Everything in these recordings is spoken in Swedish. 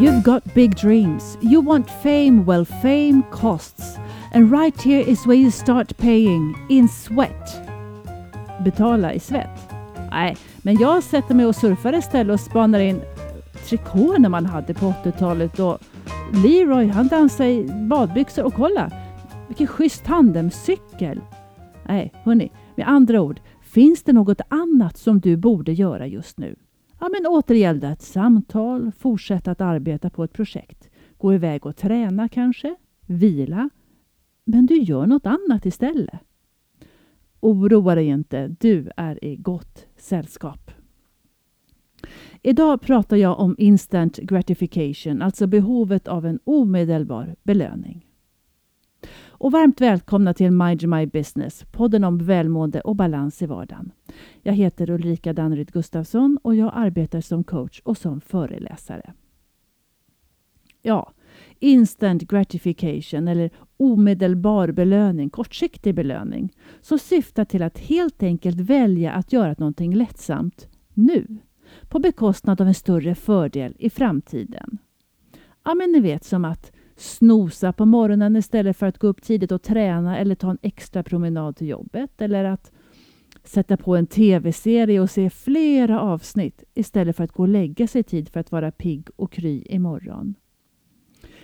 You've got big dreams. You want fame. Well, fame costs. And right here is where you start paying. In sweat. Betala i svett? Nej, men jag sätter mig och surfar istället och spanar in trikåerna man hade på 80-talet och Leroy han dansade i badbyxor och kolla vilken schysst tandemcykel. Nej, hörni, med andra ord, finns det något annat som du borde göra just nu? Ja, men återgälda ett samtal, fortsätta att arbeta på ett projekt, gå iväg och träna kanske, vila. Men du gör något annat istället. Oroa dig inte, du är i gott sällskap. Idag pratar jag om instant gratification, alltså behovet av en omedelbar belöning. Och varmt välkomna till Mind My Business, podden om välmående och balans i vardagen. Jag heter Ulrika Danryd Gustafsson och jag arbetar som coach och som föreläsare. Ja, instant gratification eller omedelbar belöning, kortsiktig belöning, som syftar till att helt enkelt välja att göra någonting lättsamt nu på bekostnad av en större fördel i framtiden. Ja, men ni vet som att snosa på morgonen istället för att gå upp tidigt och träna eller ta en extra promenad till jobbet. Eller att sätta på en tv-serie och se flera avsnitt istället för att gå och lägga sig tid för att vara pigg och kry imorgon.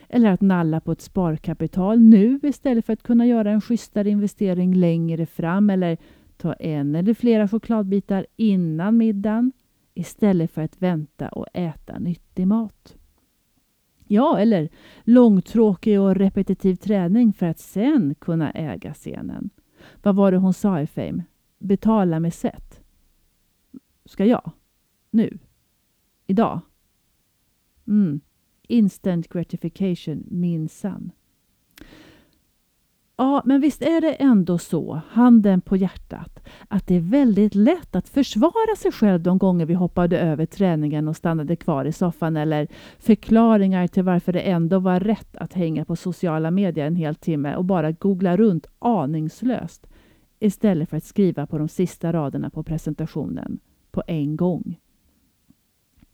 Eller att nalla på ett sparkapital nu istället för att kunna göra en schysstare investering längre fram. Eller ta en eller flera chokladbitar innan middagen istället för att vänta och äta nyttig mat. Ja, eller långtråkig och repetitiv träning för att sen kunna äga scenen. Vad var det hon sa i Fame? Betala med sätt. Ska jag? Nu? Idag? Mm. Instant gratification, minsann. Ja, men visst är det ändå så, handen på hjärtat, att det är väldigt lätt att försvara sig själv de gånger vi hoppade över träningen och stannade kvar i soffan eller förklaringar till varför det ändå var rätt att hänga på sociala medier en hel timme och bara googla runt aningslöst istället för att skriva på de sista raderna på presentationen på en gång.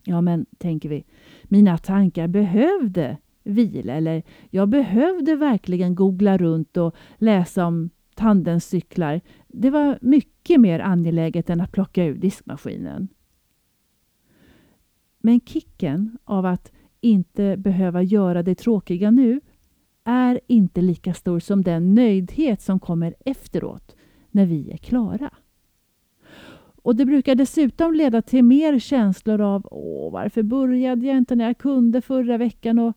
Ja, men tänker vi, mina tankar behövde vila eller jag behövde verkligen googla runt och läsa om tandemcyklar. Det var mycket mer angeläget än att plocka ur diskmaskinen. Men kicken av att inte behöva göra det tråkiga nu är inte lika stor som den nöjdhet som kommer efteråt när vi är klara. Och Det brukar dessutom leda till mer känslor av Åh, varför började jag inte när jag kunde förra veckan och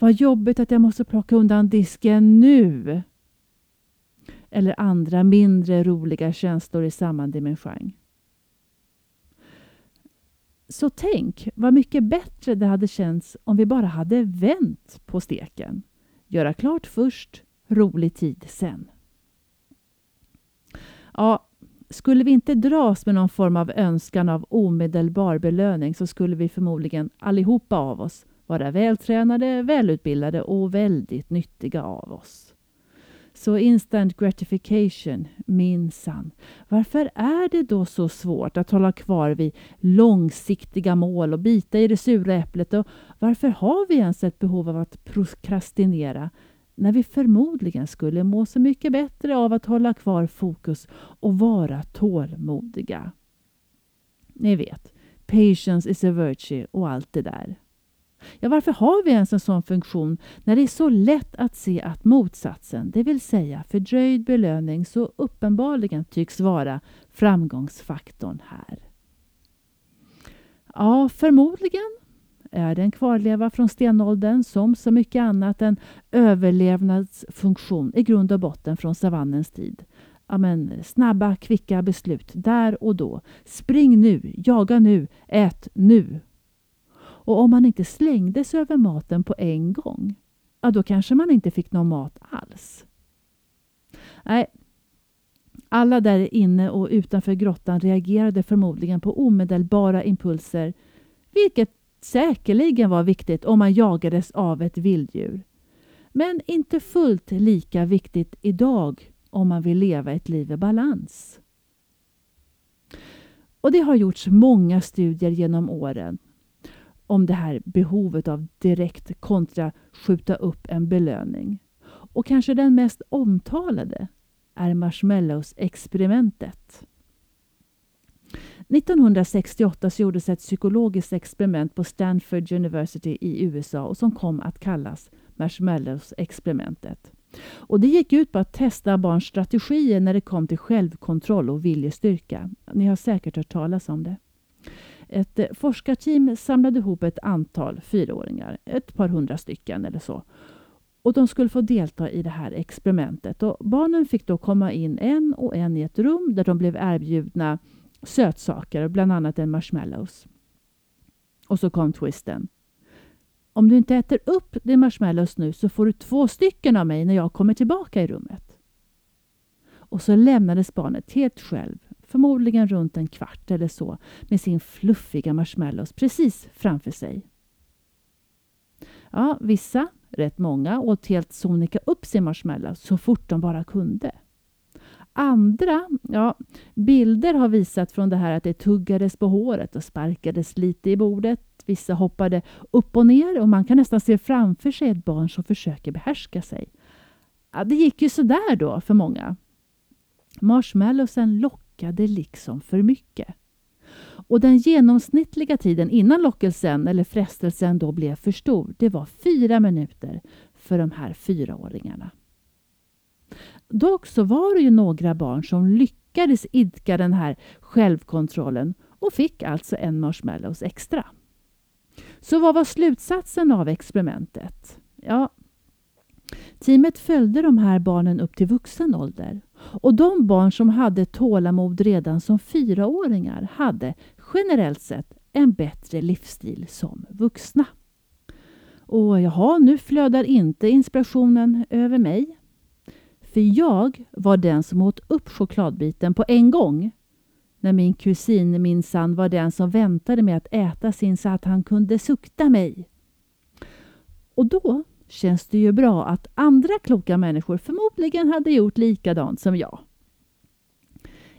vad jobbigt att jag måste plocka undan disken nu. Eller andra mindre roliga känslor i samma dimension. Så tänk vad mycket bättre det hade känts om vi bara hade vänt på steken. Göra klart först, rolig tid sen. Ja, skulle vi inte dras med någon form av önskan av omedelbar belöning så skulle vi förmodligen allihopa av oss vara vältränade, välutbildade och väldigt nyttiga av oss. Så instant gratification, minsann. Varför är det då så svårt att hålla kvar vid långsiktiga mål och bita i det sura äpplet? Och varför har vi ens ett behov av att prokrastinera när vi förmodligen skulle må så mycket bättre av att hålla kvar fokus och vara tålmodiga? Ni vet, patience is a virtue och allt det där. Ja, varför har vi ens en sån funktion när det är så lätt att se att motsatsen, det vill säga fördröjd belöning, så uppenbarligen tycks vara framgångsfaktorn här? Ja, förmodligen är det en kvarleva från stenåldern som så mycket annat en överlevnadsfunktion i grund och botten från savannens tid. Ja, men, snabba, kvicka beslut där och då. Spring nu, jaga nu, ät nu och om man inte slängde sig över maten på en gång, ja då kanske man inte fick någon mat alls. Nej, alla där inne och utanför grottan reagerade förmodligen på omedelbara impulser, vilket säkerligen var viktigt om man jagades av ett vilddjur. Men inte fullt lika viktigt idag om man vill leva ett liv i balans. Och Det har gjorts många studier genom åren om det här behovet av direkt kontra skjuta upp en belöning. Och kanske den mest omtalade är marshmallows-experimentet. 1968 gjordes ett psykologiskt experiment på Stanford University i USA och som kom att kallas Marshmallows-experimentet. Och det gick ut på att testa barns strategier när det kom till självkontroll och viljestyrka. Ni har säkert hört talas om det. Ett eh, forskarteam samlade ihop ett antal fyraåringar, ett par hundra stycken eller så. Och de skulle få delta i det här experimentet. Och barnen fick då komma in en och en i ett rum där de blev erbjudna sötsaker, bland annat en marshmallows. Och så kom twisten. Om du inte äter upp din marshmallows nu så får du två stycken av mig när jag kommer tillbaka i rummet. Och så lämnades barnet helt själv, förmodligen runt en kvart eller så, med sin fluffiga marshmallows precis framför sig. Ja, vissa, rätt många, åt helt sonika upp sin marshmallow så fort de bara kunde. Andra, ja, bilder har visat från det här att det tuggades på håret och sparkades lite i bordet. Vissa hoppade upp och ner och man kan nästan se framför sig ett barn som försöker behärska sig. Ja, det gick ju sådär då för många. Marshmallowsen lockade liksom för mycket. Och den genomsnittliga tiden innan lockelsen eller frestelsen då blev för stor, det var fyra minuter för de här fyraåringarna. Dock så var det ju några barn som lyckades idka den här självkontrollen och fick alltså en marshmallows extra. Så vad var slutsatsen av experimentet? Ja, teamet följde de här barnen upp till vuxen ålder. Och de barn som hade tålamod redan som fyraåringar hade generellt sett en bättre livsstil som vuxna. Och jaha, nu flödar inte inspirationen över mig. För jag var den som åt upp chokladbiten på en gång. När min kusin minsann var den som väntade med att äta sin så att han kunde sukta mig. Och då känns det ju bra att andra kloka människor förmodligen hade gjort likadant som jag.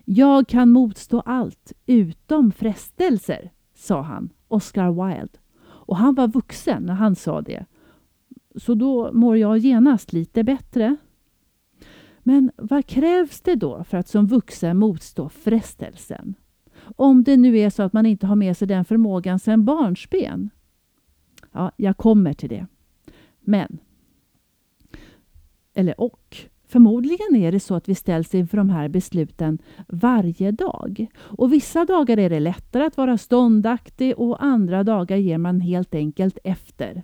Jag kan motstå allt utom frestelser, sa han, Oscar Wilde. Och han var vuxen när han sa det. Så då mår jag genast lite bättre. Men vad krävs det då för att som vuxen motstå frestelsen? Om det nu är så att man inte har med sig den förmågan sedan barnsben. Ja, jag kommer till det. Men, eller och, förmodligen är det så att vi ställs inför de här besluten varje dag. Och vissa dagar är det lättare att vara ståndaktig och andra dagar ger man helt enkelt efter.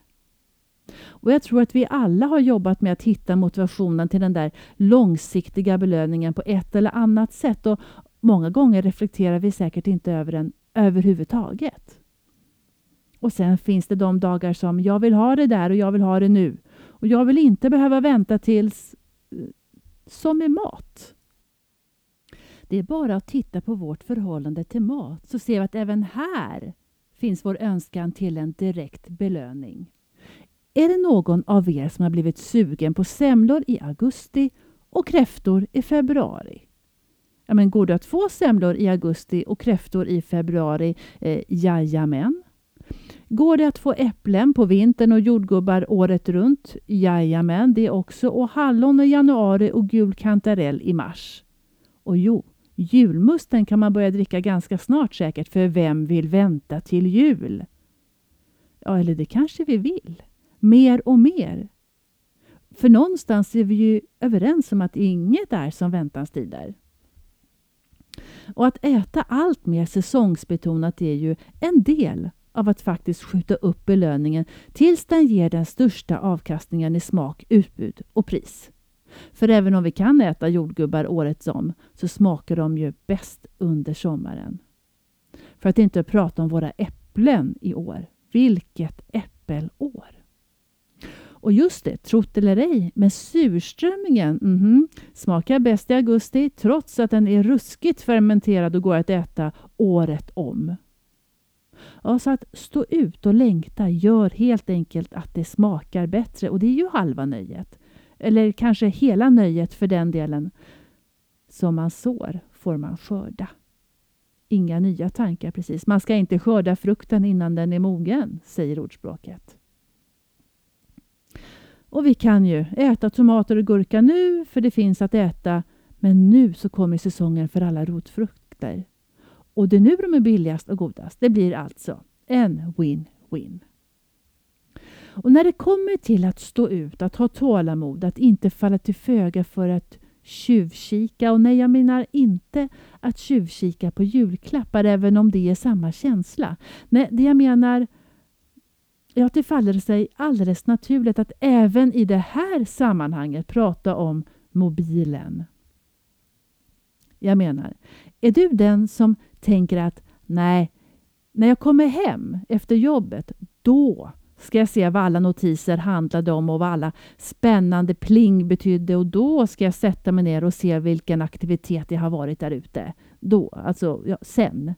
Och Jag tror att vi alla har jobbat med att hitta motivationen till den där långsiktiga belöningen på ett eller annat sätt. Och Många gånger reflekterar vi säkert inte över den överhuvudtaget. Och sen finns det de dagar som jag vill ha det där och jag vill ha det nu. Och jag vill inte behöva vänta tills... Eh, som med mat. Det är bara att titta på vårt förhållande till mat så ser vi att även här finns vår önskan till en direkt belöning. Är det någon av er som har blivit sugen på semlor i augusti och kräftor i februari? Ja, men går det att få semlor i augusti och kräftor i februari? Eh, jajamän. Går det att få äpplen på vintern och jordgubbar året runt? Jajamän, det också. Och hallon i januari och gul kantarell i mars. Och jo, julmusten kan man börja dricka ganska snart säkert, för vem vill vänta till jul? Ja, eller det kanske vi vill mer och mer. För någonstans är vi ju överens om att inget är som väntans tider. Och att äta allt mer säsongsbetonat är ju en del av att faktiskt skjuta upp belöningen tills den ger den största avkastningen i smak, utbud och pris. För även om vi kan äta jordgubbar året om så smakar de ju bäst under sommaren. För att inte prata om våra äpplen i år. Vilket äppelår! Och just det, trott eller ej, men surströmmingen mm -hmm, smakar bäst i augusti trots att den är ruskigt fermenterad och går att äta året om. Ja, så att stå ut och längta gör helt enkelt att det smakar bättre och det är ju halva nöjet. Eller kanske hela nöjet för den delen. Som man sår får man skörda. Inga nya tankar precis. Man ska inte skörda frukten innan den är mogen, säger ordspråket. Och vi kan ju äta tomater och gurka nu, för det finns att äta. Men nu så kommer säsongen för alla rotfrukter. Och det är nu de är billigast och godast. Det blir alltså en win-win. Och när det kommer till att stå ut, att ha tålamod, att inte falla till föga för att tjuvkika. Och nej, jag menar inte att tjuvkika på julklappar, även om det är samma känsla. Nej, det jag menar Ja, det faller sig alldeles naturligt att även i det här sammanhanget prata om mobilen. Jag menar, är du den som tänker att nej, när jag kommer hem efter jobbet, då ska jag se vad alla notiser handlade om och vad alla spännande pling betydde och då ska jag sätta mig ner och se vilken aktivitet jag har varit där ute. Då, alltså ja, sen.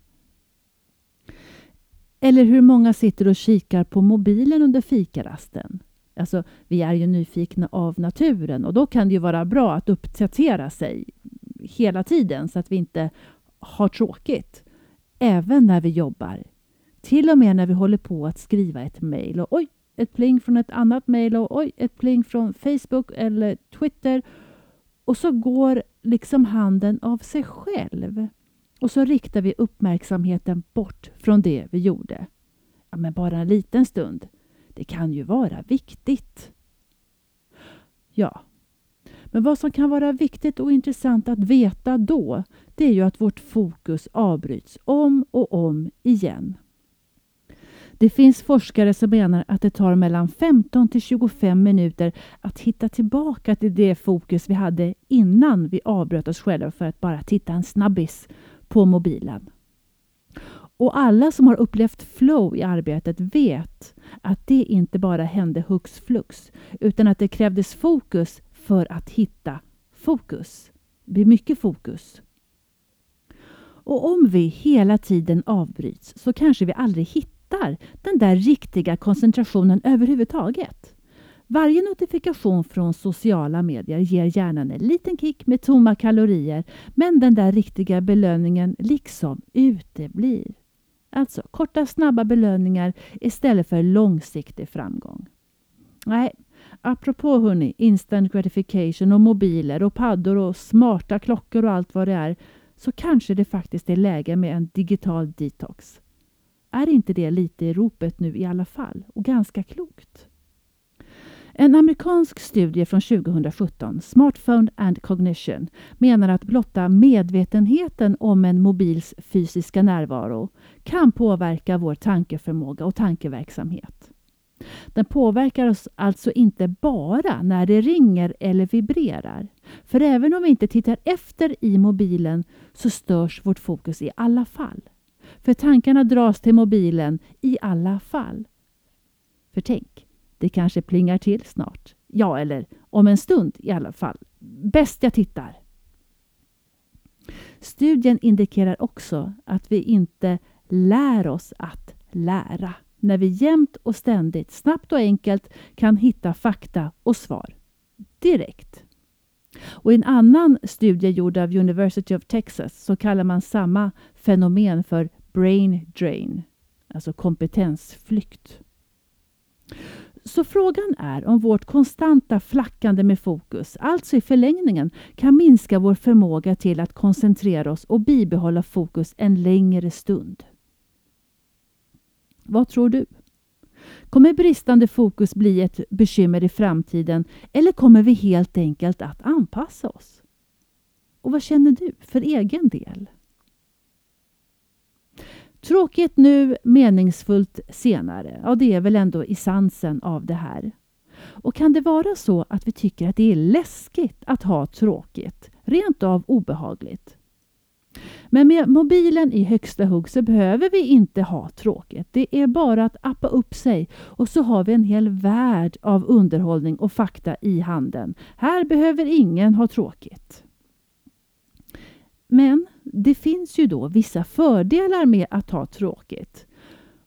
Eller hur många sitter och kikar på mobilen under fikarasten. Alltså, vi är ju nyfikna av naturen och då kan det ju vara bra att uppdatera sig hela tiden så att vi inte har tråkigt. Även när vi jobbar. Till och med när vi håller på att skriva ett mejl och oj, ett pling från ett annat mejl och oj, ett pling från Facebook eller Twitter. Och så går liksom handen av sig själv. Och så riktar vi uppmärksamheten bort från det vi gjorde. Ja, men bara en liten stund. Det kan ju vara viktigt. Ja, men vad som kan vara viktigt och intressant att veta då, det är ju att vårt fokus avbryts om och om igen. Det finns forskare som menar att det tar mellan 15 till 25 minuter att hitta tillbaka till det fokus vi hade innan vi avbröt oss själva för att bara titta en snabbis på mobilen. Och alla som har upplevt flow i arbetet vet att det inte bara hände hux flux utan att det krävdes fokus för att hitta fokus. Det blir mycket fokus. Och om vi hela tiden avbryts så kanske vi aldrig hittar den där riktiga koncentrationen överhuvudtaget. Varje notifikation från sociala medier ger hjärnan en liten kick med tomma kalorier men den där riktiga belöningen liksom uteblir. Alltså korta snabba belöningar istället för långsiktig framgång. Nej, apropå hörni, instant gratification och mobiler och paddor och smarta klockor och allt vad det är så kanske det faktiskt är läge med en digital detox. Är inte det lite i ropet nu i alla fall? Och ganska klokt? En amerikansk studie från 2017, Smartphone and Cognition, menar att blotta medvetenheten om en mobils fysiska närvaro kan påverka vår tankeförmåga och tankeverksamhet. Den påverkar oss alltså inte bara när det ringer eller vibrerar. För även om vi inte tittar efter i mobilen så störs vårt fokus i alla fall. För tankarna dras till mobilen i alla fall. För tänk, det kanske plingar till snart. Ja, eller om en stund i alla fall. Bäst jag tittar. Studien indikerar också att vi inte lär oss att lära när vi jämt och ständigt, snabbt och enkelt kan hitta fakta och svar direkt. Och I en annan studie gjord av University of Texas så kallar man samma fenomen för brain drain, alltså kompetensflykt. Så frågan är om vårt konstanta flackande med fokus, alltså i förlängningen, kan minska vår förmåga till att koncentrera oss och bibehålla fokus en längre stund. Vad tror du? Kommer bristande fokus bli ett bekymmer i framtiden eller kommer vi helt enkelt att anpassa oss? Och vad känner du för egen del? Tråkigt nu, meningsfullt senare. Ja, det är väl ändå essensen av det här. Och kan det vara så att vi tycker att det är läskigt att ha tråkigt? Rent av obehagligt? Men med mobilen i högsta hugg så behöver vi inte ha tråkigt. Det är bara att appa upp sig och så har vi en hel värld av underhållning och fakta i handen. Här behöver ingen ha tråkigt. Men det finns ju då vissa fördelar med att ha tråkigt.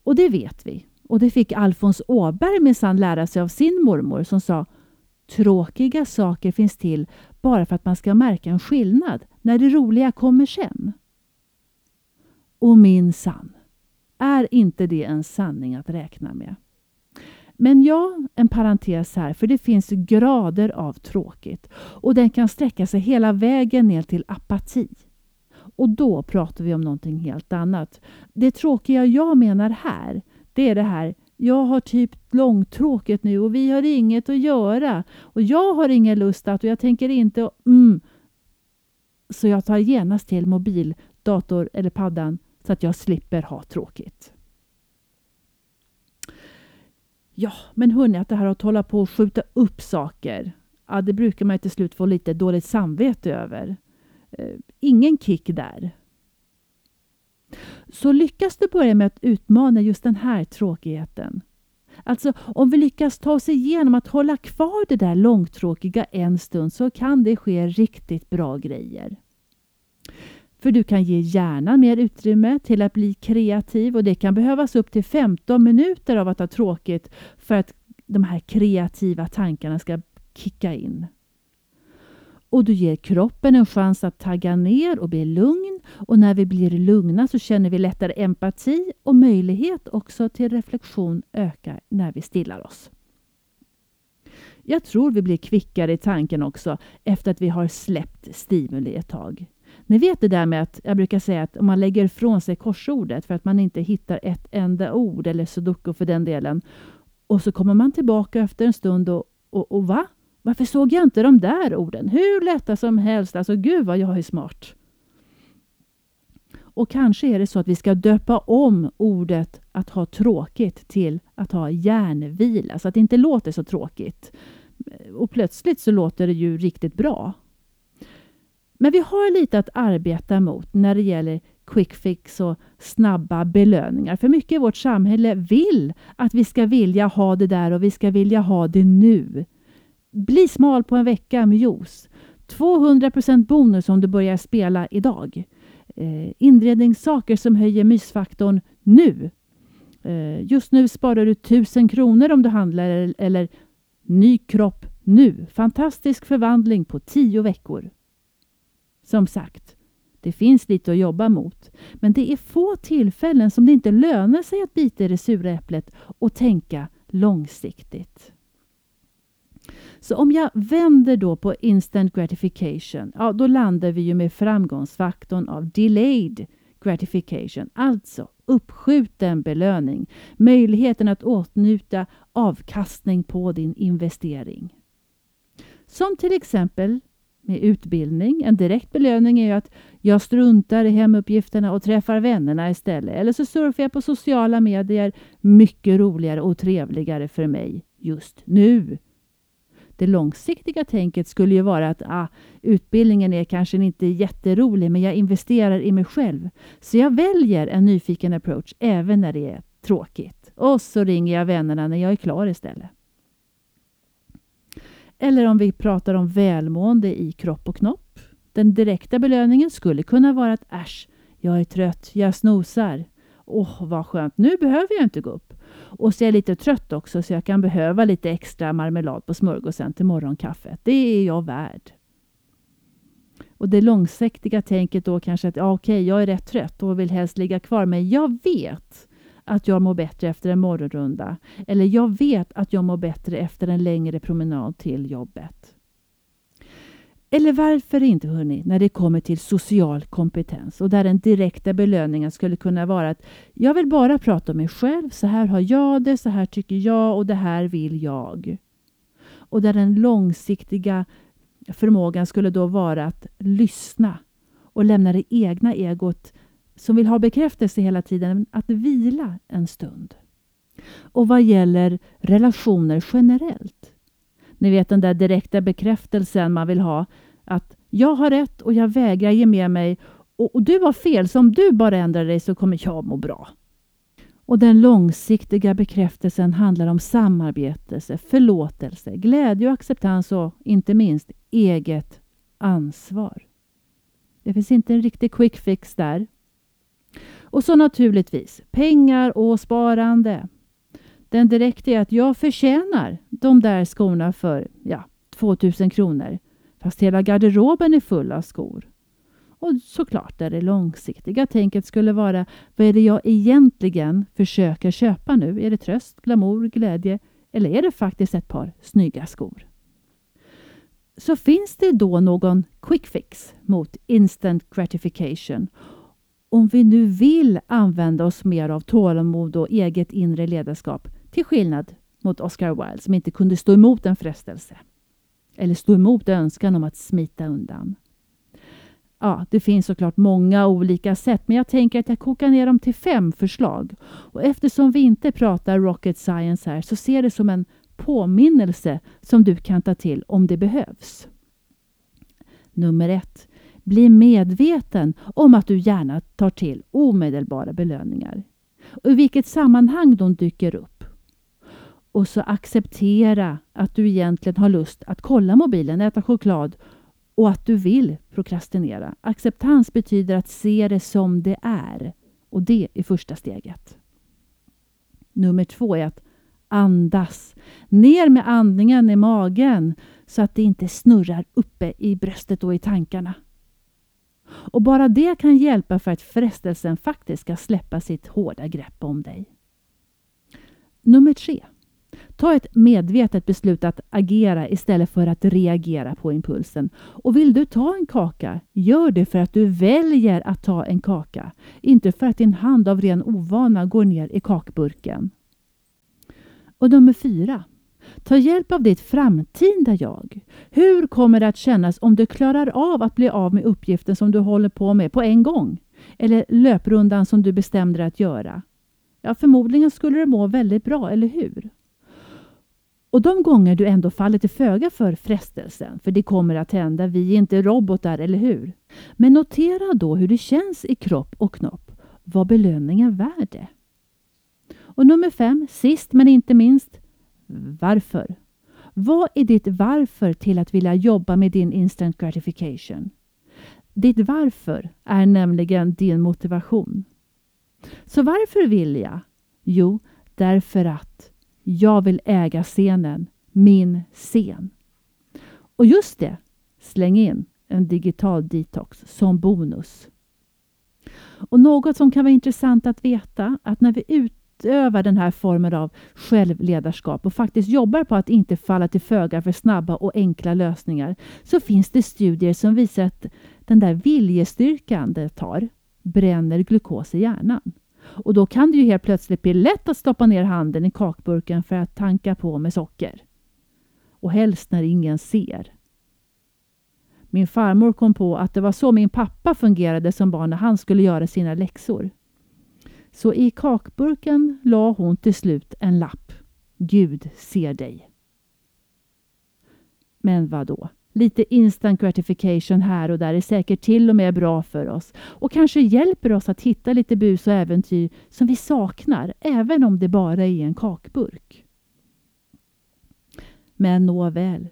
Och det vet vi. Och det fick Alfons Åberg minsann lära sig av sin mormor som sa Tråkiga saker finns till bara för att man ska märka en skillnad när det roliga kommer sen. Och min sann, är inte det en sanning att räkna med? Men ja, en parentes här, för det finns grader av tråkigt och den kan sträcka sig hela vägen ner till apati. Och då pratar vi om någonting helt annat. Det tråkiga jag menar här, det är det här jag har typ långtråkigt nu och vi har inget att göra. Och jag har ingen lust att och jag tänker inte... Mm. Så jag tar genast till mobil, dator eller paddan så att jag slipper ha tråkigt. Ja, men hörni, att det här att hålla på och skjuta upp saker, ja, det brukar man till slut få lite dåligt samvete över. Eh, ingen kick där. Så lyckas du börja med att utmana just den här tråkigheten. Alltså om vi lyckas ta oss igenom att hålla kvar det där långtråkiga en stund så kan det ske riktigt bra grejer. För du kan ge hjärnan mer utrymme till att bli kreativ och det kan behövas upp till 15 minuter av att ha tråkigt för att de här kreativa tankarna ska kicka in. Och du ger kroppen en chans att tagga ner och bli lugn. Och när vi blir lugna så känner vi lättare empati och möjlighet också till reflektion ökar när vi stillar oss. Jag tror vi blir kvickare i tanken också efter att vi har släppt stimuli ett tag. Ni vet det där med att jag brukar säga att om man lägger ifrån sig korsordet för att man inte hittar ett enda ord eller sudoku för den delen och så kommer man tillbaka efter en stund och, och, och va? Varför såg jag inte de där orden? Hur lätta som helst. Alltså gud vad jag är smart. Och kanske är det så att vi ska döpa om ordet att ha tråkigt till att ha hjärnvila så att det inte låter så tråkigt. Och plötsligt så låter det ju riktigt bra. Men vi har lite att arbeta mot när det gäller quick fix och snabba belöningar. För mycket i vårt samhälle vill att vi ska vilja ha det där och vi ska vilja ha det nu. Bli smal på en vecka med juice. 200% bonus om du börjar spela idag. Eh, inredningssaker som höjer mysfaktorn nu. Eh, just nu sparar du 1000 kronor om du handlar eller, eller ny kropp nu. Fantastisk förvandling på 10 veckor. Som sagt, det finns lite att jobba mot. Men det är få tillfällen som det inte lönar sig att bita i det sura äpplet och tänka långsiktigt. Så om jag vänder då på instant gratification, ja, då landar vi ju med framgångsfaktorn av delayed gratification, alltså uppskjuten belöning, möjligheten att åtnjuta avkastning på din investering. Som till exempel med utbildning. En direkt belöning är ju att jag struntar i hemuppgifterna och träffar vännerna istället. Eller så surfar jag på sociala medier. Mycket roligare och trevligare för mig just nu. Det långsiktiga tänket skulle ju vara att ah, utbildningen är kanske inte jätterolig men jag investerar i mig själv. Så jag väljer en nyfiken approach även när det är tråkigt. Och så ringer jag vännerna när jag är klar istället. Eller om vi pratar om välmående i kropp och knopp. Den direkta belöningen skulle kunna vara att äsch, jag är trött, jag snosar. Åh, oh, vad skönt, nu behöver jag inte gå upp. Och så är jag lite trött också så jag kan behöva lite extra marmelad på smörgåsen till morgonkaffet. Det är jag värd. Och det långsiktiga tänket då kanske att ja, okej, jag är rätt trött och vill helst ligga kvar, men jag vet att jag mår bättre efter en morgonrunda. Eller jag vet att jag mår bättre efter en längre promenad till jobbet. Eller varför inte, hörni, när det kommer till social kompetens och där den direkta belöningen skulle kunna vara att jag vill bara prata om mig själv, så här har jag det, så här tycker jag och det här vill jag. Och där den långsiktiga förmågan skulle då vara att lyssna och lämna det egna egot som vill ha bekräftelse hela tiden, att vila en stund. Och vad gäller relationer generellt. Ni vet den där direkta bekräftelsen man vill ha. Att jag har rätt och jag vägrar ge med mig. Och, och du har fel, så om du bara ändrar dig så kommer jag må bra. Och den långsiktiga bekräftelsen handlar om samarbete, förlåtelse, glädje och acceptans och inte minst eget ansvar. Det finns inte en riktig quick fix där. Och så naturligtvis pengar och sparande. Den direkta är att jag förtjänar de där skorna för ja, 2000 kronor. Fast hela garderoben är full av skor. Och såklart är det långsiktiga tänket skulle vara vad är det jag egentligen försöker köpa nu? Är det tröst, glamour, glädje eller är det faktiskt ett par snygga skor? Så finns det då någon quick fix mot instant gratification om vi nu vill använda oss mer av tålamod och eget inre ledarskap till skillnad mot Oscar Wilde som inte kunde stå emot en frestelse eller stå emot önskan om att smita undan. Ja, det finns såklart många olika sätt men jag tänker att jag kokar ner dem till fem förslag. Och eftersom vi inte pratar rocket science här så ser det som en påminnelse som du kan ta till om det behövs. Nummer ett. Bli medveten om att du gärna tar till omedelbara belöningar. Och I vilket sammanhang de dyker upp. Och så acceptera att du egentligen har lust att kolla mobilen, äta choklad och att du vill prokrastinera. Acceptans betyder att se det som det är. Och det är första steget. Nummer två är att andas. Ner med andningen i magen så att det inte snurrar uppe i bröstet och i tankarna. Och bara det kan hjälpa för att frestelsen faktiskt ska släppa sitt hårda grepp om dig. Nummer tre. Ta ett medvetet beslut att agera istället för att reagera på impulsen. Och vill du ta en kaka, gör det för att du väljer att ta en kaka. Inte för att din hand av ren ovana går ner i kakburken. Och nummer fyra. Ta hjälp av ditt framtida jag. Hur kommer det att kännas om du klarar av att bli av med uppgiften som du håller på med på en gång? Eller löprundan som du bestämde dig att göra? Ja, förmodligen skulle du må väldigt bra, eller hur? Och de gånger du ändå faller till föga för frestelsen, för det kommer att hända, vi är inte robotar, eller hur? Men notera då hur det känns i kropp och knopp. Var belöningen värd det? Och nummer fem, sist men inte minst, varför? Vad är ditt varför till att vilja jobba med din instant gratification? Ditt varför är nämligen din motivation. Så varför vill jag? Jo, därför att jag vill äga scenen, min scen. Och just det, släng in en digital detox som bonus. Och något som kan vara intressant att veta att när vi utövar den här formen av självledarskap och faktiskt jobbar på att inte falla till föga för snabba och enkla lösningar så finns det studier som visar att den där viljestyrkan det tar bränner glukos i hjärnan. Och då kan det ju helt plötsligt bli lätt att stoppa ner handen i kakburken för att tanka på med socker. Och helst när ingen ser. Min farmor kom på att det var så min pappa fungerade som barn när han skulle göra sina läxor. Så i kakburken la hon till slut en lapp. Gud ser dig. Men vad då? Lite instant gratification här och där är säkert till och med bra för oss och kanske hjälper oss att hitta lite bus och äventyr som vi saknar, även om det bara är en kakburk. Men nåväl.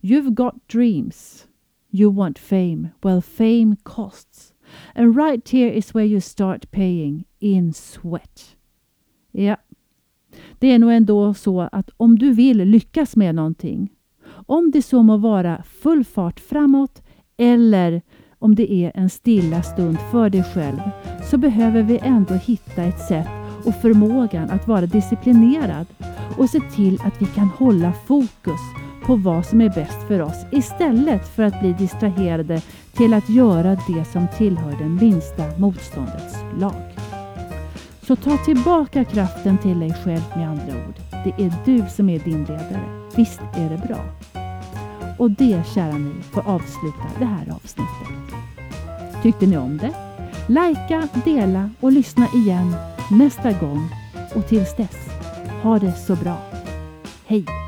You've got dreams. You want fame. Well, fame costs. And right here is where you start paying in sweat. Ja, det är nog ändå så att om du vill lyckas med någonting om det så må vara full fart framåt eller om det är en stilla stund för dig själv så behöver vi ändå hitta ett sätt och förmågan att vara disciplinerad och se till att vi kan hålla fokus på vad som är bäst för oss istället för att bli distraherade till att göra det som tillhör det minsta motståndets lag. Så ta tillbaka kraften till dig själv med andra ord. Det är du som är din ledare. Visst är det bra? Och det, kära ni, får avsluta det här avsnittet. Tyckte ni om det? Lajka, dela och lyssna igen nästa gång. Och tills dess, ha det så bra. Hej!